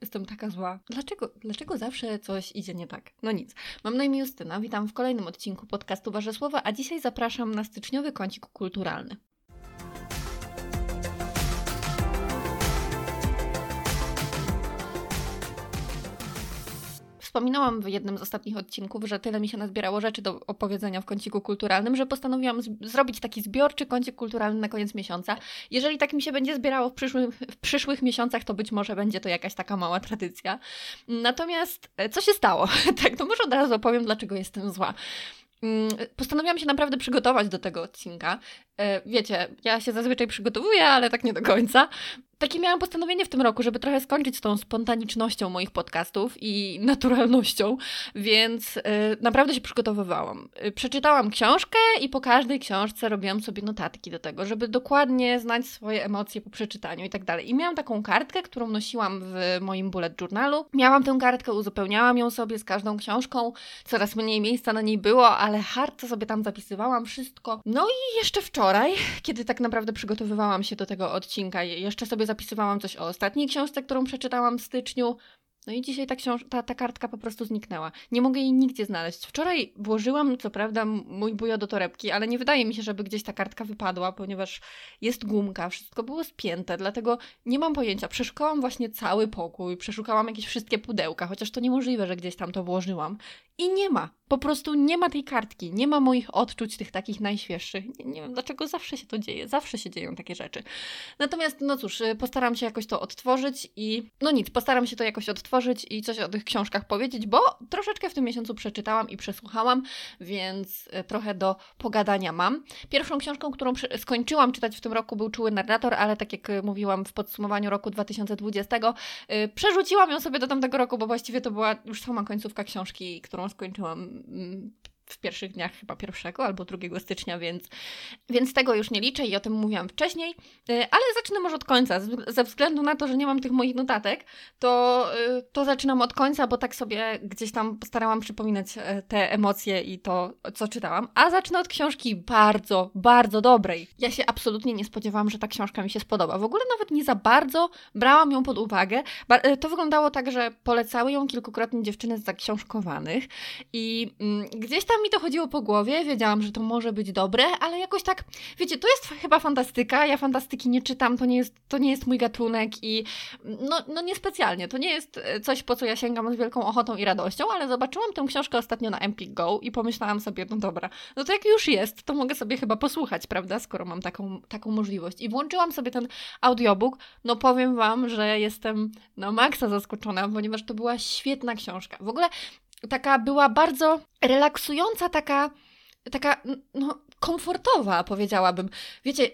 Jestem taka zła. Dlaczego, dlaczego zawsze coś idzie nie tak? No nic. Mam na imię Justyna, witam w kolejnym odcinku podcastu Wasze Słowa, a dzisiaj zapraszam na styczniowy kącik kulturalny. Wspominałam w jednym z ostatnich odcinków, że tyle mi się nazbierało rzeczy do opowiedzenia w kąciku kulturalnym, że postanowiłam zrobić taki zbiorczy kącik kulturalny na koniec miesiąca. Jeżeli tak mi się będzie zbierało w w przyszłych miesiącach, to być może będzie to jakaś taka mała tradycja. Natomiast e, co się stało? tak, to może od razu opowiem, dlaczego jestem zła. Mm, postanowiłam się naprawdę przygotować do tego odcinka. E, wiecie, ja się zazwyczaj przygotowuję, ale tak nie do końca. Takie miałam postanowienie w tym roku, żeby trochę skończyć z tą spontanicznością moich podcastów i naturalnością, więc yy, naprawdę się przygotowywałam. Yy, przeczytałam książkę i po każdej książce robiłam sobie notatki do tego, żeby dokładnie znać swoje emocje po przeczytaniu i tak dalej. I miałam taką kartkę, którą nosiłam w moim bullet journalu. Miałam tę kartkę, uzupełniałam ją sobie z każdą książką, coraz mniej miejsca na niej było, ale hard sobie tam zapisywałam wszystko. No i jeszcze wczoraj, kiedy tak naprawdę przygotowywałam się do tego odcinka, jeszcze sobie zapisywałam coś o ostatniej książce, którą przeczytałam w styczniu. No i dzisiaj ta, książ- ta, ta kartka po prostu zniknęła. Nie mogę jej nigdzie znaleźć. Wczoraj włożyłam, co prawda, mój bujo do torebki, ale nie wydaje mi się, żeby gdzieś ta kartka wypadła, ponieważ jest gumka, wszystko było spięte, dlatego nie mam pojęcia. Przeszukałam właśnie cały pokój, przeszukałam jakieś wszystkie pudełka, chociaż to niemożliwe, że gdzieś tam to włożyłam. I nie ma. Po prostu nie ma tej kartki, nie ma moich odczuć tych takich najświeższych. Nie, nie, wiem dlaczego zawsze się to dzieje, zawsze się dzieją takie rzeczy. Natomiast, no cóż, y, postaram się jakoś to odtworzyć i no nic, postaram się to jakoś odtworzyć i coś o tych książkach powiedzieć, bo troszeczkę w tym miesiącu przeczytałam i przesłuchałam, więc y, trochę do pogadania mam. Pierwszą książką, którą skończyłam czytać w tym roku był Czuły Narrator, ale tak jak y, mówiłam w podsumowaniu roku 2020, przerzuciłam ją sobie do tamtego roku, bo właściwie to była już sama końcówka książki, którą skończyłam mm, w pierwszych dniach chyba pierwszego albo 2 stycznia, więc, więc tego już nie liczę i o tym mówiłam wcześniej, y, ale zacznę może od końca. Ze względu na to, że nie mam tych moich notatek, to, y, to zaczynam od końca, bo tak sobie gdzieś tam starałam przypominać e, te emocje i to, co czytałam. A zacznę od książki bardzo, bardzo dobrej. Ja się absolutnie nie spodziewałam, że ta książka mi się spodoba. W ogóle nawet nie za bardzo brałam ją pod uwagę. E, to wyglądało tak, że polecały ją kilkukrotnie dziewczyny z zaksiążkowanych i mm, gdzieś tam mi to chodziło po głowie, wiedziałam, że to może być dobre, ale jakoś tak, wiecie, to jest chyba fantastyka, ja fantastyki nie czytam, to nie jest, to nie jest mój gatunek i no, no niespecjalnie, to nie jest e, coś, po co ja sięgam z wielką ochotą i radością, ale zobaczyłam tę książkę ostatnio na Empik Go i pomyślałam sobie, no dobra, no to jak już jest, to mogę sobie chyba posłuchać, prawda, skoro mam taką, taką możliwość. I włączyłam sobie ten audiobook, no powiem Wam, że jestem na maksa zaskoczona, ponieważ to była świetna książka. W ogóle taka była bardzo relaksująca, taka, taka no, komfortowa, powiedziałabym. Wiecie,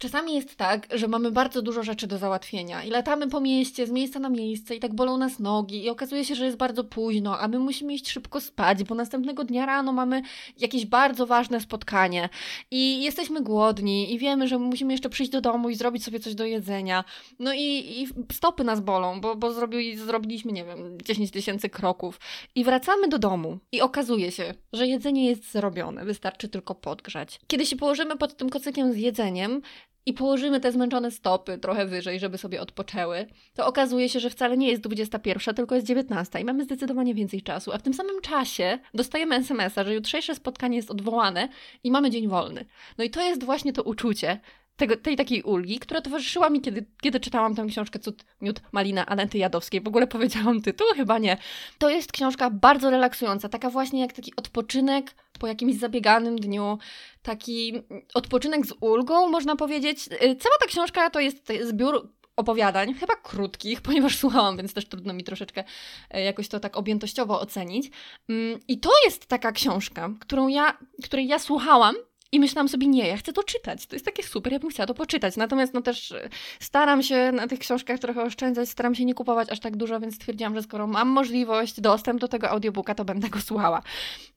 Czasami jest tak, że mamy bardzo dużo rzeczy do załatwienia i latamy po mieście, z miejsca na miejsce i tak bolą nas nogi i okazuje się, że jest bardzo późno, a my musimy iść szybko spać, bo następnego dnia rano mamy jakieś bardzo ważne spotkanie i jesteśmy głodni i wiemy, że musimy jeszcze przyjść do domu i zrobić sobie coś do jedzenia. No i, i stopy nas bolą, bo, bo zrobili, zrobiliśmy, nie wiem, 10 tysięcy kroków i wracamy do domu i okazuje się, że jedzenie jest zrobione, wystarczy tylko podgrzać. Kiedy się położymy pod tym kocykiem z jedzeniem, i położymy te zmęczone stopy trochę wyżej, żeby sobie odpoczęły, to okazuje się, że wcale nie jest 21, tylko jest 19 i mamy zdecydowanie więcej czasu. A w tym samym czasie dostajemy SMS-a, że jutrzejsze spotkanie jest odwołane i mamy dzień wolny. No i to jest właśnie to uczucie, tego, tej takiej ulgi, która towarzyszyła mi, kiedy, kiedy czytałam tę książkę Cud, Miód, Malina Anety Jadowskiej. W ogóle powiedziałam tytuł? Chyba nie. To jest książka bardzo relaksująca, taka właśnie jak taki odpoczynek po jakimś zabieganym dniu, taki odpoczynek z ulgą, można powiedzieć. Y, cała ta książka to jest zbiór opowiadań, chyba krótkich, ponieważ słuchałam, więc też trudno mi troszeczkę y, jakoś to tak objętościowo ocenić. Mm, I to jest taka książka, którą ja, której ja słuchałam i myślałam sobie, nie, ja chcę to czytać. To jest takie super, ja bym chciała to poczytać. Natomiast no też e, staram się na tych książkach trochę oszczędzać, staram się nie kupować aż tak dużo, więc stwierdziłam, że skoro mam możliwość, dostęp do tego audiobooka, to będę go słuchała.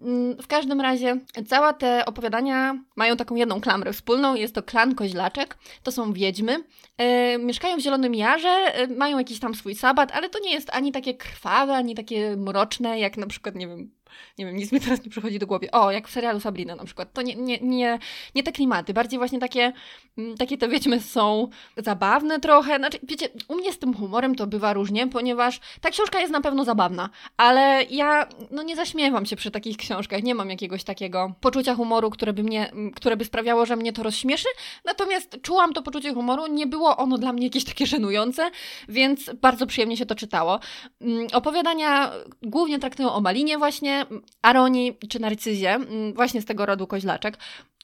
Mm, w każdym razie, całe te opowiadania mają taką jedną klamrę wspólną. Jest to klan Koźlaczek. To są wiedźmy. E, mieszkają w Zielonym Jarze, e, mają jakiś tam swój sabat, ale to nie jest ani takie krwawe, ani takie mroczne, jak na przykład, nie wiem, Nie wiem, nic mi teraz nie przychodzi do głowy. O, jak w serialu Sabrina na przykład. To nie, nie, nie, nie te klimaty, bardziej właśnie takie, mm, takie te wiedźmy są zabawne trochę. Znaczy, wiecie, u mnie z tym humorem to bywa różnie, ponieważ ta książka jest na pewno zabawna, ale ja no nie zaśmiewam się przy takich książkach. Nie mam jakiegoś takiego poczucia humoru, które by mnie, które by sprawiało, że mnie to rozśmieszy. Natomiast czułam to poczucie humoru, nie było ono dla mnie jakieś takie szenujące, więc bardzo przyjemnie się to czytało. Mm, opowiadania głównie traktują o Malinie właśnie, Aronii czy Narcyzie, mm, właśnie z tego rodu koźlaczek.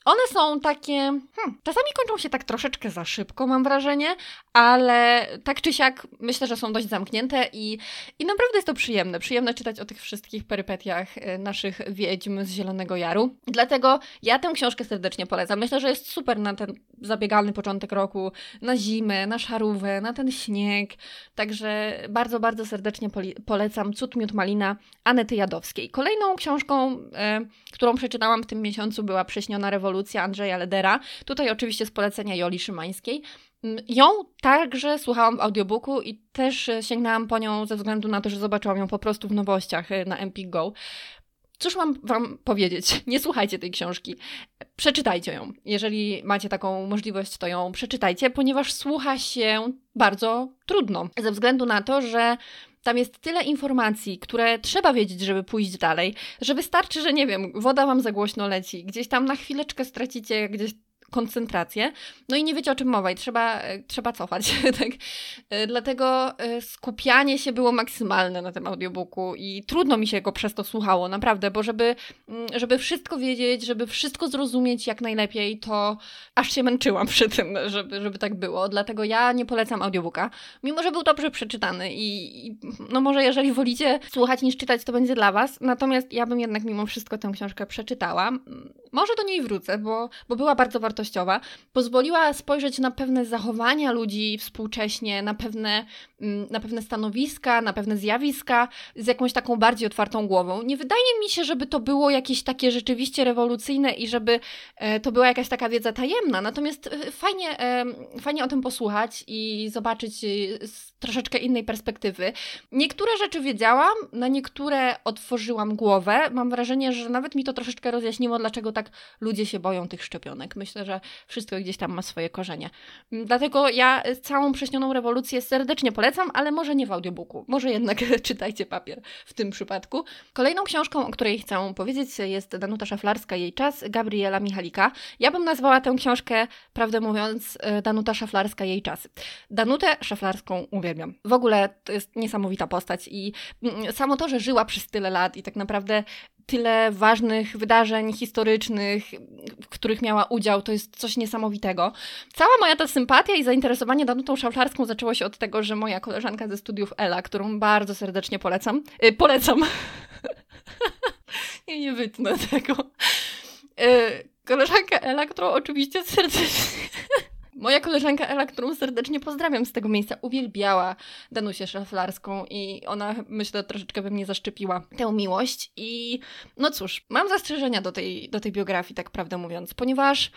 One są takie, hmm, czasami kończą się tak troszeczkę za szybko, mam wrażenie, ale tak czy siak myślę, że są dość zamknięte i, i naprawdę jest to przyjemne. Przyjemne czytać o tych wszystkich perypetiach y, naszych wiedźm z Zielonego Jaru. Dlatego ja tę książkę serdecznie polecam. Myślę, że jest super na ten zabiegalny początek roku, na zimę, na szarówę, na ten śnieg. Także bardzo, bardzo serdecznie polecam Cud Miód Malina Anety Jadowskiej. Kolejną książką, e, którą przeczytałam w tym miesiącu była Prześniona rewolucja Andrzeja Ledera. Tutaj oczywiście z polecenia Joli Szymańskiej. Mm, ją także słuchałam w audiobooku i też sięgnęłam po nią ze względu na to, że zobaczyłam ją po prostu w nowościach e, na Empik Go. Cóż mam Wam powiedzieć? Nie słuchajcie tej książki. Przeczytajcie ją. Jeżeli macie taką możliwość, to ją przeczytajcie, ponieważ słucha się bardzo trudno. Ze względu na to, że tam jest tyle informacji, które trzeba wiedzieć, żeby pójść dalej, że wystarczy, że nie wiem, woda wam za głośno leci, gdzieś tam na chwileczkę stracicie gdzieś koncentrację. No i nie wiecie o czym mowa i trzeba, trzeba cofać. tak? E, dlatego e, skupianie się było maksymalne na tym audiobooku i trudno mi się go przez to słuchało, naprawdę, bo żeby, mm, żeby wszystko wiedzieć, żeby wszystko zrozumieć jak najlepiej, to aż się męczyłam przy tym, żeby, żeby tak było. Dlatego ja nie polecam audiobooka, mimo że był dobrze przeczytany i, i no może jeżeli wolicie słuchać niż czytać, to będzie dla Was. Natomiast ja bym jednak mimo wszystko tę książkę przeczytała. Może do niej wrócę, bo, bo była bardzo wartościowa. Pozwoliła spojrzeć na pewne zachowania ludzi współcześnie, na pewne, na pewne stanowiska, na pewne zjawiska z jakąś taką bardziej otwartą głową. Nie wydaje mi się, żeby to było jakieś takie rzeczywiście rewolucyjne i żeby e, to była jakaś taka wiedza tajemna. Natomiast e, fajnie, fajnie o tym posłuchać i zobaczyć e, z troszeczkę innej perspektywy. Niektóre rzeczy wiedziałam, na niektóre otworzyłam głowę. Mam wrażenie, że nawet mi to troszeczkę rozjaśniło, dlaczego tak ludzie się boją tych szczepionek. Myślę, że wszystko gdzieś tam ma swoje korzenie. Mm, dlatego ja całą prześnioną rewolucję serdecznie polecam, ale może nie w audiobooku. Może jednak czytajcie papier w tym przypadku. Kolejną książką, o której chcę powiedzieć, jest Danuta Szaflarska, jej czas, Gabriela Michalika. Ja bym nazwała tę książkę, prawdę mówiąc, e, Danuta Szaflarska, jej czasy. Danutę Szaflarską uwielbiam. W ogóle to jest niesamowita postać i mm, samo to, że żyła przez tyle lat i tak naprawdę tyle ważnych wydarzeń historycznych, w których miała udział, to jest coś niesamowitego. Cała moja ta sympatia i zainteresowanie Danutą Szaflarską zaczęło się od tego, że moja koleżanka ze studiów Ela, którą bardzo serdecznie polecam, yy, polecam. nie, nie wytnę tego. Yy, koleżanka Ela, którą oczywiście serdecznie Moja koleżanka Ela, którą serdecznie pozdrawiam z tego miejsca, uwielbiała Danusię Szaflarską i ona, myślę, troszeczkę we mnie zaszczepiła tę miłość. I no cóż, mam zastrzeżenia do tej, do tej biografii, tak prawdę mówiąc, ponieważ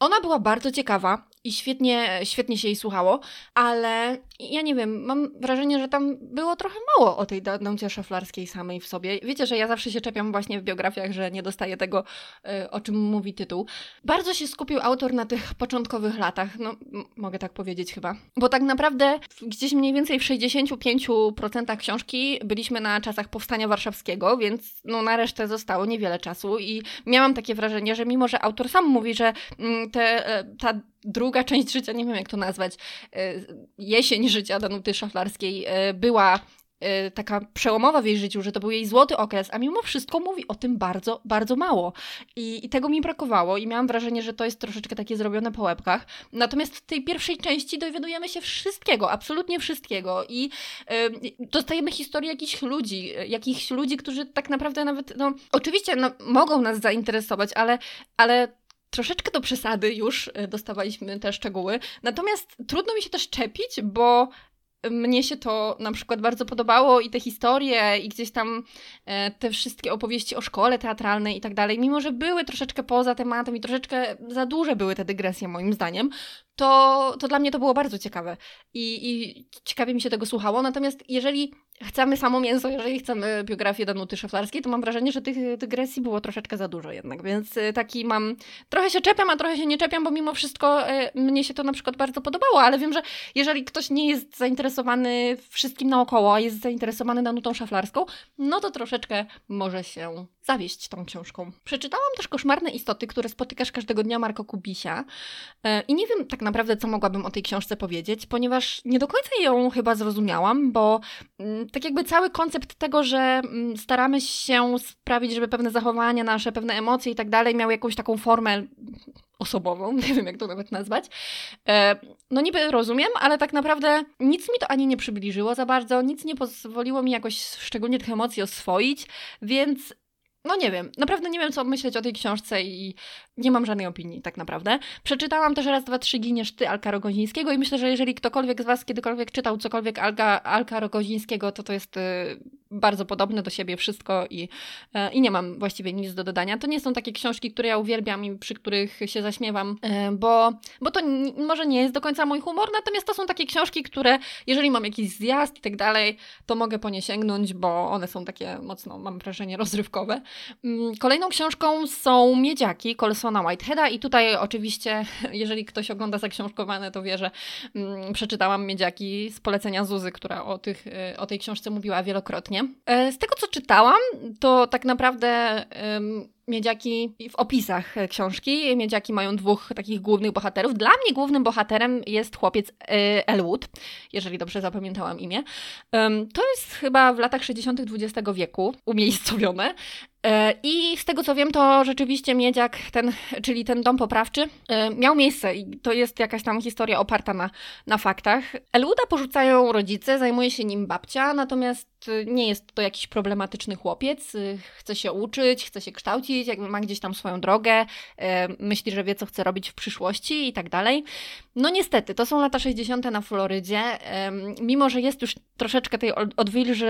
ona była bardzo ciekawa i świetnie, świetnie się jej słuchało, ale ja nie wiem, mam wrażenie, że tam było trochę mało o tej Danucie Szaflarskiej samej w sobie. Wiecie, że ja zawsze się czepiam właśnie w biografiach, że nie dostaję tego, y, o czym mówi tytuł. Bardzo się skupił autor na tych początkowych latach, no mogę tak powiedzieć chyba. Bo tak naprawdę gdzieś mniej więcej w 65% książki byliśmy na czasach Powstania Warszawskiego, więc no na resztę zostało niewiele czasu i miałam takie wrażenie, że mimo, że autor sam mówi, że mm, te, e, ta druga część życia, nie wiem jak to nazwać, e, jesień życia Danuty Szaflarskiej e, była e, taka przełomowa w jej życiu, że to był jej złoty okres, a mimo wszystko mówi o tym bardzo, bardzo mało. I, I, tego mi brakowało i miałam wrażenie, że to jest troszeczkę takie zrobione po łebkach. Natomiast w tej pierwszej części dowiadujemy się wszystkiego, absolutnie wszystkiego i y, dostajemy historię jakichś ludzi, jakichś ludzi, którzy tak naprawdę nawet, no oczywiście no, mogą nas zainteresować, ale, ale troszeczkę do przesady już e, dostawaliśmy te szczegóły. Natomiast trudno mi się też czepić, bo mnie się to na przykład bardzo podobało i te historie, i gdzieś tam e, te wszystkie opowieści o szkole teatralnej i tak dalej, mimo że były troszeczkę poza tematem i troszeczkę za duże były te dygresje moim zdaniem, to, to dla mnie to było bardzo ciekawe I, i ciekawie mi się tego słuchało. Natomiast jeżeli chcemy samo mięso, jeżeli chcemy biografię Danuty Szaflarskiej, to mam wrażenie, że tych dygresji było troszeczkę za dużo jednak, więc y, taki mam, trochę się czepiam, a trochę się nie czepiam, bo mimo wszystko y, mnie się to na przykład bardzo podobało, ale wiem, że jeżeli ktoś nie jest zainteresowany wszystkim naokoło, a jest zainteresowany Danutą Szaflarską, no to troszeczkę może się zawieść tą książką. Przeczytałam też Koszmarne istoty, które spotykasz każdego dnia Marko Kubisia y, i nie wiem tak naprawdę, co mogłabym o tej książce powiedzieć, ponieważ nie do końca ją chyba zrozumiałam, bo mm, tak jakby cały koncept tego, że mm, staramy się sprawić, żeby pewne zachowania nasze, pewne emocje i tak dalej miały jakąś taką formę osobową, nie wiem jak to nawet nazwać. E, no niby rozumiem, ale tak naprawdę nic mi to ani nie przybliżyło za bardzo, nic nie pozwoliło mi jakoś szczególnie tych emocji oswoić, więc no nie wiem, naprawdę nie wiem, co myśleć o tej książce i nie mam żadnej opinii, tak naprawdę. Przeczytałam też raz, dwa, trzy giniesz ty Alka Rogozińskiego i myślę, że jeżeli ktokolwiek z Was kiedykolwiek czytał cokolwiek Alka, Alka Rogozińskiego, to to jest y, bardzo podobne do siebie wszystko i, y, i nie mam właściwie nic do dodania. To nie są takie książki, które ja uwielbiam i przy których się zaśmiewam, y, bo, bo to może nie jest do końca mój humor, natomiast to są takie książki, które jeżeli mam jakiś zjazd i tak dalej, to mogę po nie sięgnąć, bo one są takie mocno, mam wrażenie, rozrywkowe. Mm, kolejną książką są Miedziaki Colsona Whiteheada i tutaj oczywiście, jeżeli ktoś ogląda zaksiążkowane, to wie, że mm, przeczytałam Miedziaki z polecenia Zuzy, która o, tych, y, o tej książce mówiła wielokrotnie. E, z tego, co czytałam, to tak naprawdę... Miedziaki w opisach książki. Miedziaki mają dwóch takich głównych bohaterów. Dla mnie głównym bohaterem jest chłopiec y, Elwood, jeżeli dobrze zapamiętałam imię. To jest chyba w latach 60. XX wieku umiejscowione. E, I z tego co wiem, to rzeczywiście miedziak, ten, czyli ten dom poprawczy, e, miał miejsce i to jest jakaś tam historia oparta na, na faktach. Eluda porzucają rodzice, zajmuje się nim babcia, natomiast nie jest to jakiś problematyczny chłopiec. Chce się uczyć, chce się kształcić, jakby ma gdzieś tam swoją drogę, e, myśli, że wie, co chce robić w przyszłości i tak dalej. No niestety, to są lata 60. na Florydzie. Mimo, że jest już troszeczkę tej odwilży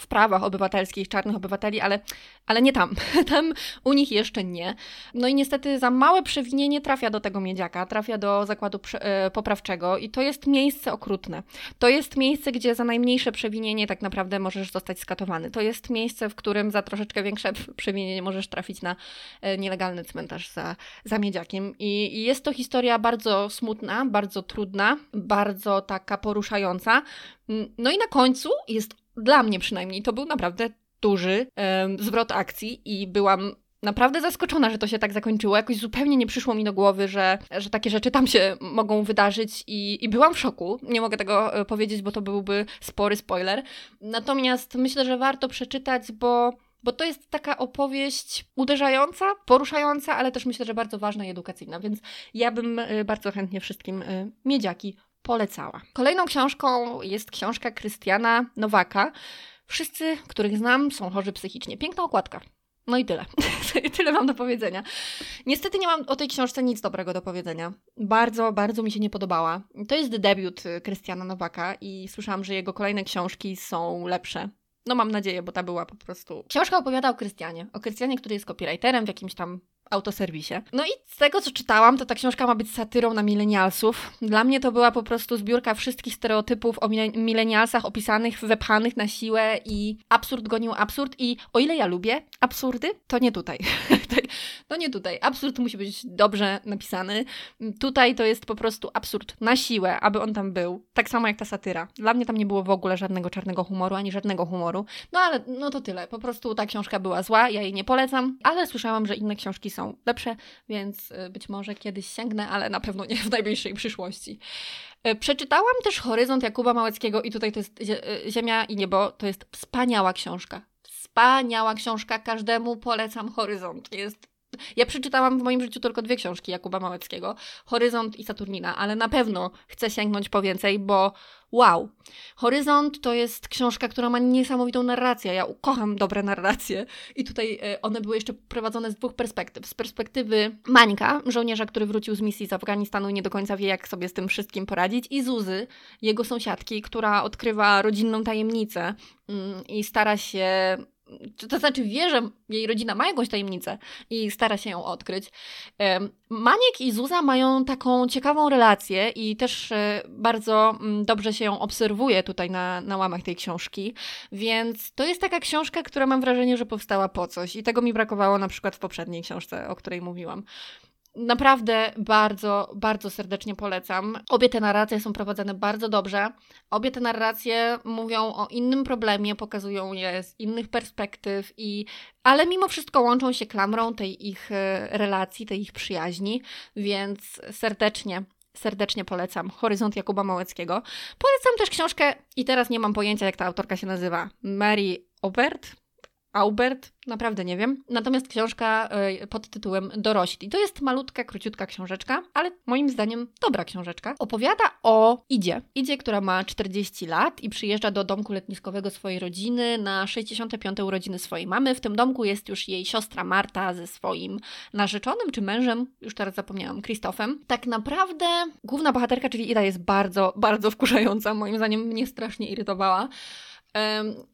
w prawach obywatelskich, czarnych obywateli, ale, ale nie tam. Tam u nich jeszcze nie. No i niestety za małe przewinienie trafia do tego miedziaka, trafia do zakładu e, poprawczego i to jest miejsce okrutne. To jest miejsce, gdzie za najmniejsze przewinienie tak naprawdę możesz zostać skatowany. To jest miejsce, w którym za troszeczkę większe przewinienie możesz trafić na e, nielegalny cmentarz za, za miedziakiem. I, I jest to historia bardzo smutna, bardzo trudna, bardzo taka poruszająca. Mm, no i na końcu jest, dla mnie przynajmniej, to był naprawdę duży um, zwrot akcji i byłam naprawdę zaskoczona, że to się tak zakończyło. Jakoś zupełnie nie przyszło mi do głowy, że, że takie rzeczy tam się mogą wydarzyć i, i byłam w szoku. Nie mogę tego e, powiedzieć, bo to byłby spory spoiler. Natomiast myślę, że warto przeczytać, bo bo to jest taka opowieść uderzająca, poruszająca, ale też myślę, że bardzo ważna i edukacyjna, więc ja bym e, bardzo chętnie wszystkim e, miedziaki polecała. Kolejną książką jest książka Krystiana Nowaka. Wszyscy, których znam, są chorzy psychicznie. Piękna okładka. No i tyle. tyle mam do powiedzenia. Niestety nie mam o tej książce nic dobrego do powiedzenia. Bardzo, bardzo mi się nie podobała. To jest debiut y, Krystiana Nowaka i słyszałam, że jego kolejne książki są lepsze. No mam nadzieję, bo ta była po prostu... Książka opowiada o Krystianie. O Krystianie, który jest copywriterem w jakimś tam autoserwisie. No i z tego, co czytałam, to ta książka ma być satyrą na milenialsów. Dla mnie to była po prostu zbiórka wszystkich stereotypów o milenialsach opisanych, wepchanych na siłę i absurd gonił absurd i o ile ja lubię absurdy, to nie tutaj. to nie tutaj. Absurd musi być dobrze napisany. Tutaj to jest po prostu absurd na siłę, aby on tam był. Tak samo jak ta satyra. Dla mnie tam nie było w ogóle żadnego czarnego humoru, ani żadnego humoru. No ale no to tyle. Po prostu ta książka była zła, ja jej nie polecam, ale słyszałam, że inne książki są lepsze, więc y, być może kiedyś sięgnę, ale na pewno nie w najbliższej przyszłości. Y, przeczytałam też Horyzont Jakuba Małeckiego i tutaj to jest y, Ziemia i Niebo. To jest wspaniała książka. Wspaniała książka. Każdemu polecam Horyzont. Jest ja przeczytałam w moim życiu tylko dwie książki Jakuba Małeckiego, Horyzont i Saturnina, ale na pewno chcę sięgnąć po więcej, bo wow. Horyzont to jest książka, która ma niesamowitą narrację. Ja kocham dobre narracje. I tutaj e, one były jeszcze prowadzone z dwóch perspektyw. Z perspektywy Mańka, żołnierza, który wrócił z misji z Afganistanu i nie do końca wie, jak sobie z tym wszystkim poradzić, i Zuzy, jego sąsiadki, która odkrywa rodzinną tajemnicę mm, i stara się to znaczy wie, że jej rodzina ma jakąś tajemnicę i stara się ją odkryć. Maniek i Zuza mają taką ciekawą relację i też e, bardzo mm, dobrze się ją obserwuje tutaj na, na łamach tej książki, więc to jest taka książka, która mam wrażenie, że powstała po coś i tego mi brakowało na przykład w poprzedniej książce, o której mówiłam. Naprawdę bardzo, bardzo serdecznie polecam. Obie te narracje są prowadzone bardzo dobrze. Obie te narracje mówią o innym problemie, pokazują je z innych perspektyw, i, ale mimo wszystko łączą się klamrą tej ich e, relacji, tej ich przyjaźni, więc serdecznie serdecznie polecam Horyzont Jakuba Małeckiego. Polecam też książkę, i teraz nie mam pojęcia, jak ta autorka się nazywa, Mary Obert, Aubert, naprawdę nie wiem. Natomiast książka y, pod tytułem Dorośli. To jest malutka, króciutka książeczka, ale moim zdaniem dobra książeczka. Opowiada o Idzie. Idzie, która ma 40 lat i przyjeżdża do domku letniskowego swojej rodziny na 65. urodziny swojej mamy. W tym domku jest już jej siostra Marta ze swoim narzeczonym czy mężem, już teraz zapomniałam, Krzysztofem. Tak naprawdę główna bohaterka, czyli Ida jest bardzo, bardzo wkurzająca. Moim zdaniem mnie strasznie irytowała.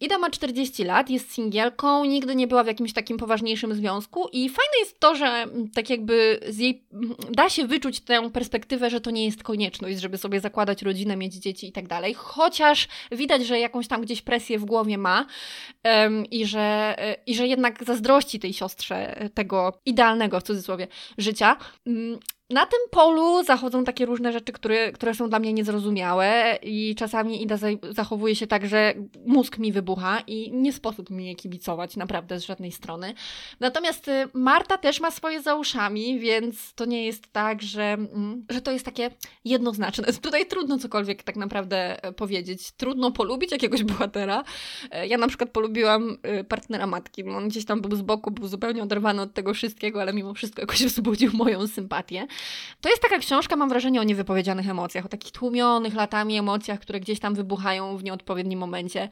Ida ma 40 lat, jest singielką, nigdy nie była w jakimś takim poważniejszym związku i fajne jest to, że mm, tak jakby z jej mm, da się wyczuć tę perspektywę, że to nie jest konieczność, żeby sobie zakładać rodzinę, mieć dzieci i tak dalej, chociaż widać, że jakąś tam gdzieś presję w głowie ma um, i, że, e, i że jednak zazdrości tej siostrze tego idealnego w cudzysłowie życia. Na tym polu zachodzą takie różne rzeczy, które, które są dla mnie niezrozumiałe i czasami Ida zachowuje się tak, że mózg mi wybucha i nie sposób mi je kibicować naprawdę z żadnej strony. Natomiast y, Marta też ma swoje za uszami, więc to nie jest tak, że, mm, że to jest takie jednoznaczne. Tutaj trudno cokolwiek tak naprawdę e, powiedzieć. Trudno polubić jakiegoś bohatera. E, ja na przykład polubiłam y, partnera matki. On gdzieś tam był z boku, był zupełnie oderwany od tego wszystkiego, ale mimo wszystko jakoś wzbudził moją sympatię. To jest taka książka, mam wrażenie, o niewypowiedzianych emocjach, o takich tłumionych latami emocjach, które gdzieś tam wybuchają w nieodpowiednim momencie.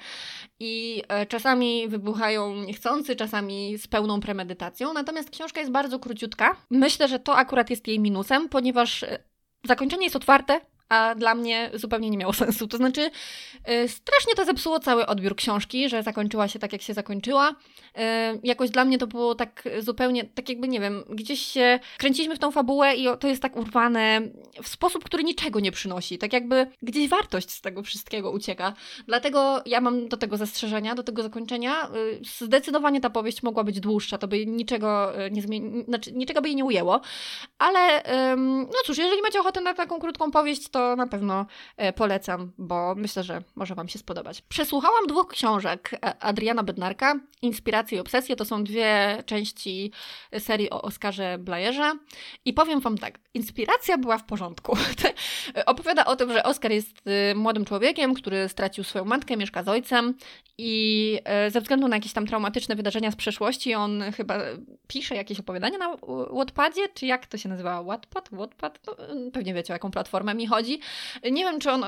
I e, czasami wybuchają niechcący, czasami z pełną premedytacją. Natomiast książka jest bardzo króciutka. Myślę, że to akurat jest jej minusem, ponieważ e, zakończenie jest otwarte, a dla mnie zupełnie nie miało sensu. To znaczy, yy, strasznie to zepsuło cały odbiór książki, że zakończyła się tak, jak się zakończyła. Yy, jakoś dla mnie to było tak zupełnie, tak jakby, nie wiem, gdzieś się kręciliśmy w tą fabułę i to jest tak urwane w sposób, który niczego nie przynosi. Tak jakby gdzieś wartość z tego wszystkiego ucieka. Dlatego ja mam do tego zastrzeżenia, do tego zakończenia. Yy, zdecydowanie ta powieść mogła być dłuższa, to by niczego nie zmieni, znaczy niczego by jej nie ujęło. Ale, no cóż, jeżeli macie ochotę na taką krótką powieść, to to na pewno e, polecam, bo myślę, że może Wam się spodobać. Przesłuchałam dwóch książek e, Adriana Bednarka, Inspiracje i Obsesje. To są dwie części serii o Oskarze Blajerze. I powiem Wam tak, inspiracja była w porządku. Opowiada o tym, że Oskar jest młodym człowiekiem, który stracił swoją matkę, mieszka z ojcem i e, ze względu na jakieś tam traumatyczne wydarzenia z przeszłości, on chyba pisze jakieś opowiadania na Wattpadzie, czy jak to się nazywa? Wattpad? Wattpad? No, pewnie wiecie, o jaką platformę mi chodzi. Nie wiem, czy on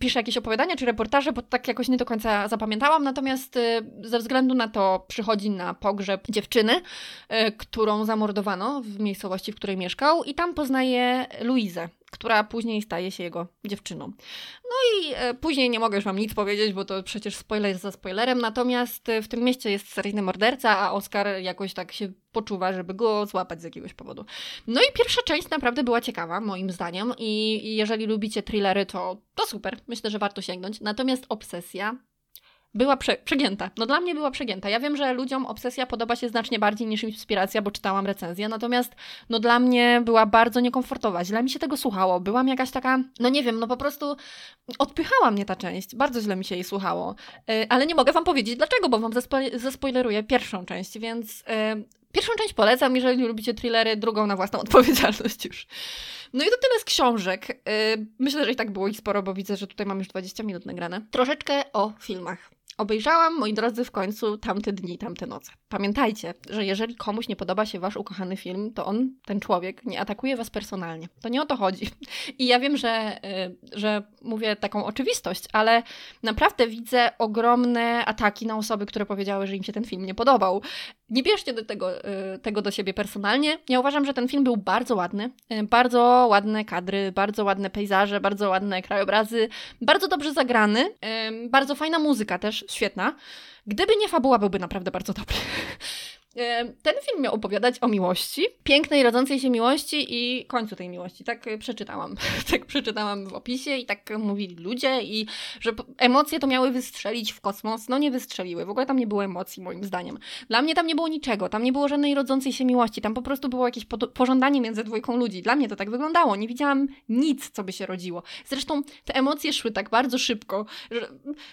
pisze jakieś opowiadania, czy reportaże, bo tak jakoś nie do końca zapamiętałam, natomiast y, ze względu na to przychodzi na pogrzeb dziewczyny, y, którą zamordowano w miejscowości, w której mieszkał i tam poznaje Luizę, która później staje się jego dziewczyną. No i e, później nie mogę już Wam nic powiedzieć, bo to przecież spoiler za spoilerem, natomiast e, w tym mieście jest seryjny morderca, a Oscar jakoś tak się poczuwa, żeby go złapać z jakiegoś powodu. No i pierwsza część naprawdę była ciekawa, moim zdaniem, i jeżeli lubicie thrillery, to, to super, myślę, że warto sięgnąć. Natomiast Obsesja była prze, przegięta. No dla mnie była przegięta. Ja wiem, że ludziom obsesja podoba się znacznie bardziej niż inspiracja, bo czytałam recenzję, natomiast no dla mnie była bardzo niekomfortowa. Źle mi się tego słuchało. Byłam jakaś taka, no nie wiem, no po prostu odpychała mnie ta część. Bardzo źle mi się jej słuchało. Yy, ale nie mogę wam powiedzieć dlaczego, bo wam zaspo zaspoileruję pierwszą część, więc yy, pierwszą część polecam, jeżeli lubicie thrillery, drugą na własną odpowiedzialność już. No i to tyle z książek. Yy, myślę, że i tak było ich sporo, bo widzę, że tutaj mam już 20 minut nagrane. Troszeczkę o filmach. Obejrzałam, moi drodzy, w końcu tamte dni, tamte noce. Pamiętajcie, że jeżeli komuś nie podoba się wasz ukochany film, to on, ten człowiek, nie atakuje was personalnie. To nie o to chodzi. I ja wiem, że, y, że mówię taką oczywistość, ale naprawdę widzę ogromne ataki na osoby, które powiedziały, że im się ten film nie podobał. Nie bierzcie do tego, y, tego do siebie personalnie. Ja uważam, że ten film był bardzo ładny. Y, bardzo ładne kadry, bardzo ładne pejzaże, bardzo ładne krajobrazy, bardzo dobrze zagrany, y, bardzo fajna muzyka też, świetna. Gdyby nie fabuła, byłby naprawdę bardzo dobry. Ten film miał opowiadać o miłości, pięknej, rodzącej się miłości i końcu tej miłości. Tak e, przeczytałam. tak przeczytałam w opisie i tak mówili ludzie i że emocje to miały wystrzelić w kosmos. No nie wystrzeliły. W ogóle tam nie było emocji, moim zdaniem. Dla mnie tam nie było niczego. Tam nie było żadnej rodzącej się miłości. Tam po prostu było jakieś pożądanie między dwójką ludzi. Dla mnie to tak wyglądało. Nie widziałam nic, co by się rodziło. Zresztą te emocje szły tak bardzo szybko, że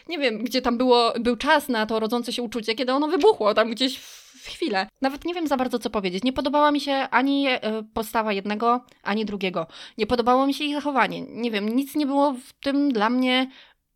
nie wiem, gdzie tam było, był czas na to rodzące się uczucie, kiedy ono wybuchło. Tam gdzieś w chwilę. Nawet nie wiem za bardzo, co powiedzieć. Nie podobała mi się ani e, postawa jednego, ani drugiego. Nie podobało mi się ich zachowanie. Nie wiem, nic nie było w tym dla mnie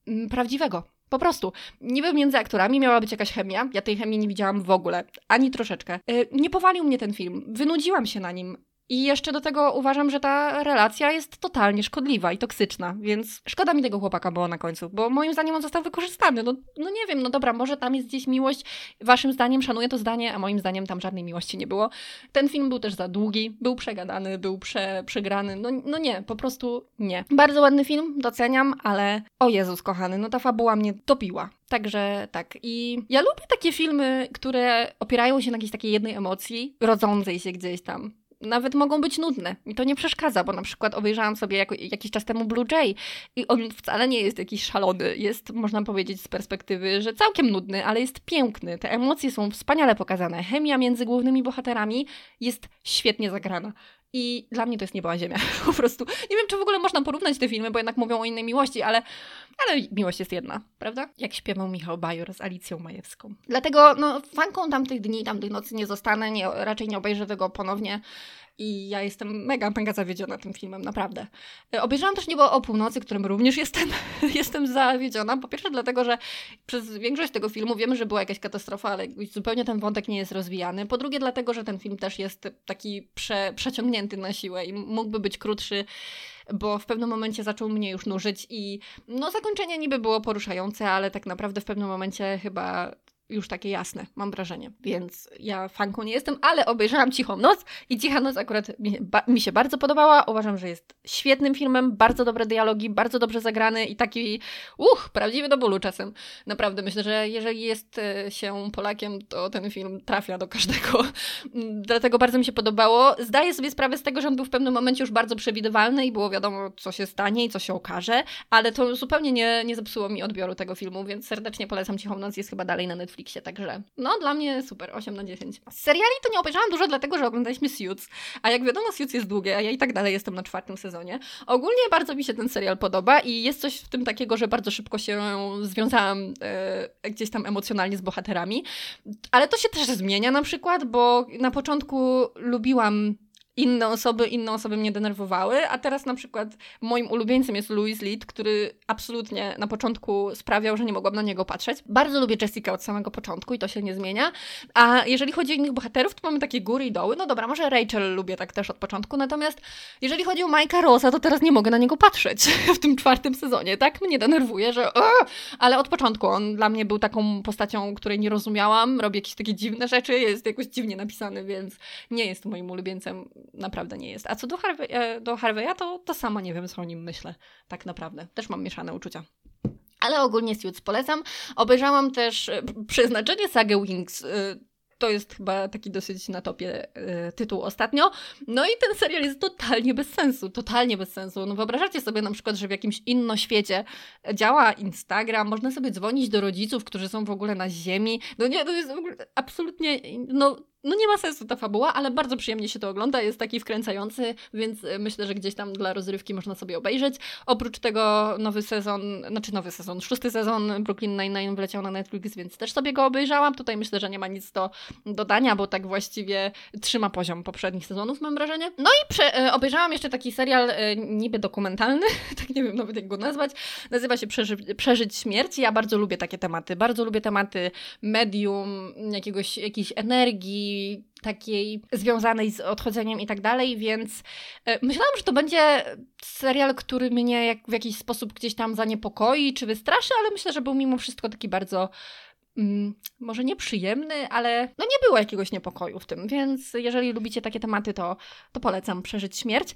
mm, prawdziwego. Po prostu. Niby między aktorami miała być jakaś chemia. Ja tej chemii nie widziałam w ogóle. Ani troszeczkę. E, nie powalił mnie ten film. Wynudziłam się na nim. I jeszcze do tego uważam, że ta relacja jest totalnie szkodliwa i toksyczna, więc szkoda mi tego chłopaka było na końcu, bo moim zdaniem on został wykorzystany. No, no nie wiem, no dobra, może tam jest gdzieś miłość, waszym zdaniem szanuję to zdanie, a moim zdaniem tam żadnej miłości nie było. Ten film był też za długi, był przegadany, był prze, przegrany, no, no nie, po prostu nie. Bardzo ładny film, doceniam, ale o Jezus kochany, no ta fabuła mnie dobiła. Także tak. I ja lubię takie filmy, które opierają się na jakiejś takiej jednej emocji, rodzącej się gdzieś tam nawet mogą być nudne. Mi to nie przeszkadza, bo na przykład obejrzałam sobie jako, jakiś czas temu Blue Jay i on wcale nie jest jakiś szalony. Jest, można powiedzieć z perspektywy, że całkiem nudny, ale jest piękny. Te emocje są wspaniale pokazane. Chemia między głównymi bohaterami jest świetnie zagrana. I dla mnie to jest nieba ziemia. Po prostu nie wiem, czy w ogóle można porównać te filmy, bo jednak mówią o innej miłości, ale, ale miłość jest jedna, prawda? Jak śpiewał Michał Bajor z Alicją Majewską. Dlatego, no, fanką tamtych dni, tamtych nocy nie zostanę, nie, raczej nie obejrzę tego ponownie. I ja jestem mega, mega zawiedziona tym filmem, naprawdę. E, obejrzałam też Niebo o północy, którym również jestem, jestem zawiedziona. Po pierwsze dlatego, że przez większość tego filmu wiemy, że była jakaś katastrofa, ale zupełnie ten wątek nie jest rozwijany. Po drugie dlatego, że ten film też jest taki prze, przeciągnięty na siłę i mógłby być krótszy bo w pewnym momencie zaczął mnie już nużyć i no zakończenie niby było poruszające, ale tak naprawdę w pewnym momencie chyba już takie jasne, mam wrażenie. Więc ja fanką nie jestem, ale obejrzałam Cichą Noc i Cicha Noc akurat mi, ba, mi, się bardzo podobała. Uważam, że jest świetnym filmem, bardzo dobre dialogi, bardzo dobrze zagrany i taki, uch, prawdziwy do bólu czasem. Naprawdę myślę, że jeżeli jest e, się Polakiem, to ten film trafia do każdego. Dlatego bardzo mi się podobało. Zdaję sobie sprawę z tego, że on był w pewnym momencie już bardzo przewidywalny i było wiadomo, co się stanie i co się okaże, ale to zupełnie nie, nie zepsuło mi odbioru tego filmu, więc serdecznie polecam Cichą Noc, jest chyba dalej na Netflixie Netflixie, także no dla mnie super, 8 na 10. Z seriali to nie obejrzałam dużo, dlatego że oglądaliśmy Suits, a jak wiadomo Suits jest długie, a ja i tak dalej jestem na czwartym sezonie. Ogólnie bardzo mi się ten serial podoba i jest coś w tym takiego, że bardzo szybko się związałam e, gdzieś tam emocjonalnie z bohaterami, ale to się też zmienia na przykład, bo na początku lubiłam inne osoby, inne osoby mnie denerwowały, a teraz na przykład moim ulubieńcem jest Louis Lead, który absolutnie na początku sprawiał, że nie mogłam na niego patrzeć. Bardzo lubię Jessica od samego początku i to się nie zmienia. A jeżeli chodzi o innych bohaterów, to mamy takie góry i doły. No dobra, może Rachel lubię tak też od początku, natomiast jeżeli chodzi o Mike'a Rosa, to teraz nie mogę na niego patrzeć w tym czwartym sezonie, tak? Mnie denerwuje, że ale od początku on dla mnie był taką postacią, której nie rozumiałam, robi jakieś takie dziwne rzeczy, jest jakoś dziwnie napisany, więc nie jest moim ulubieńcem naprawdę nie jest. A co do, Harvey, e, do Harveya, to, to sama nie wiem, co o nim myślę. Tak naprawdę. Też mam mieszane uczucia. Ale ogólnie Suits polecam. Obejrzałam też e, przeznaczenie sagę Wings e, to jest chyba taki dosyć na topie tytuł ostatnio. No i ten serial jest totalnie bez sensu, totalnie bez sensu. No wyobrażacie sobie na przykład, że w jakimś innym świecie działa Instagram, można sobie dzwonić do rodziców, którzy są w ogóle na ziemi. No nie, to jest w ogóle absolutnie, no no nie ma sensu ta fabuła, ale bardzo przyjemnie się to ogląda, jest taki wkręcający, więc e, myślę, że gdzieś tam dla rozrywki można sobie obejrzeć. Oprócz tego nowy sezon, znaczy nowy sezon, szósty sezon Brooklyn Nine-Nine wleciał na Netflix, więc też sobie go obejrzałam. Tutaj myślę, że nie ma nic do dodania, bo tak właściwie trzyma poziom poprzednich sezonów, mam wrażenie. No i prze, e, obejrzałam jeszcze taki serial e, niby dokumentalny, tak nie wiem nawet jak go nazwać. Nazywa się Przeży Przeżyć śmierć. Ja bardzo lubię takie tematy. Bardzo lubię tematy medium, jakiegoś, jakiejś energii, takiej związanej z odchodzeniem i tak dalej, więc e, myślałam, że to będzie serial, który mnie jak w jakiś sposób gdzieś tam zaniepokoi czy wystraszy, ale myślę, że był mimo wszystko taki bardzo mm, może nieprzyjemny, ale no nie było jakiegoś niepokoju w tym, więc jeżeli lubicie takie tematy, to, to polecam przeżyć śmierć.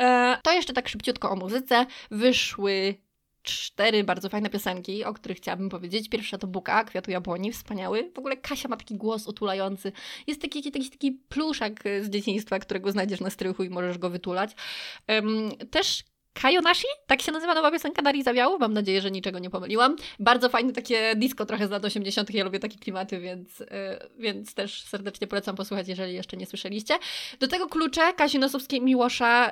E, to jeszcze tak szybciutko o muzyce. Wyszły cztery bardzo fajne piosenki, o których chciałabym powiedzieć. Pierwsza to Buka, Kwiatu Jabłoni, wspaniały. W ogóle Kasia ma taki głos otulający. Jest taki, taki, taki pluszak z dzieciństwa, którego znajdziesz na strychu i możesz go wytulać. Um, też Kayonashi? Tak się nazywa nowa piosenka Darii Zawiału? Mam nadzieję, że niczego nie pomyliłam. Bardzo fajne takie disco trochę z lat 80. Ja lubię takie klimaty, więc, yy, więc też serdecznie polecam posłuchać, jeżeli jeszcze nie słyszeliście. Do tego klucze Kasi Nosowskiej Miłosza.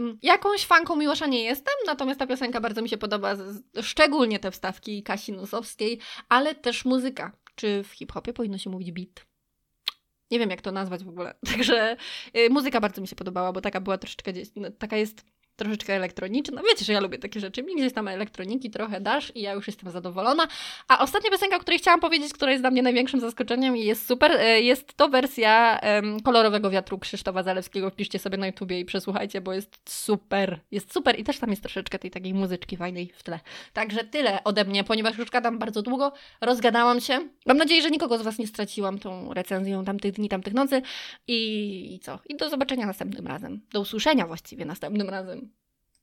Yy, jakąś fanką Miłosza nie jestem, natomiast ta piosenka bardzo mi się podoba. Szczególnie te wstawki Kasi Nosowskiej, ale też muzyka. Czy w hip-hopie powinno się mówić beat? Nie wiem, jak to nazwać w ogóle. Także yy, muzyka bardzo mi się podobała, bo taka była troszeczkę, no, taka jest troszeczkę elektroniczna. Wiecie, że ja lubię takie rzeczy. Mi gdzieś tam elektroniki trochę dasz i ja już jestem zadowolona. A ostatnia piosenka, o której chciałam powiedzieć, która jest dla mnie największym zaskoczeniem i jest super, e, jest to wersja kolorowego wiatru Krzysztofa Zalewskiego. Wpiszcie sobie na YouTubie i przesłuchajcie, bo jest super. Jest super i też tam jest troszeczkę tej takiej muzyczki fajnej w tle. Także tyle ode mnie, ponieważ już gadam bardzo długo, rozgadałam się. Mam nadzieję, że nikogo z Was nie straciłam tą recenzją tamtych dni, tamtych nocy i, i co? I do zobaczenia następnym razem. Do usłyszenia właściwie następnym razem.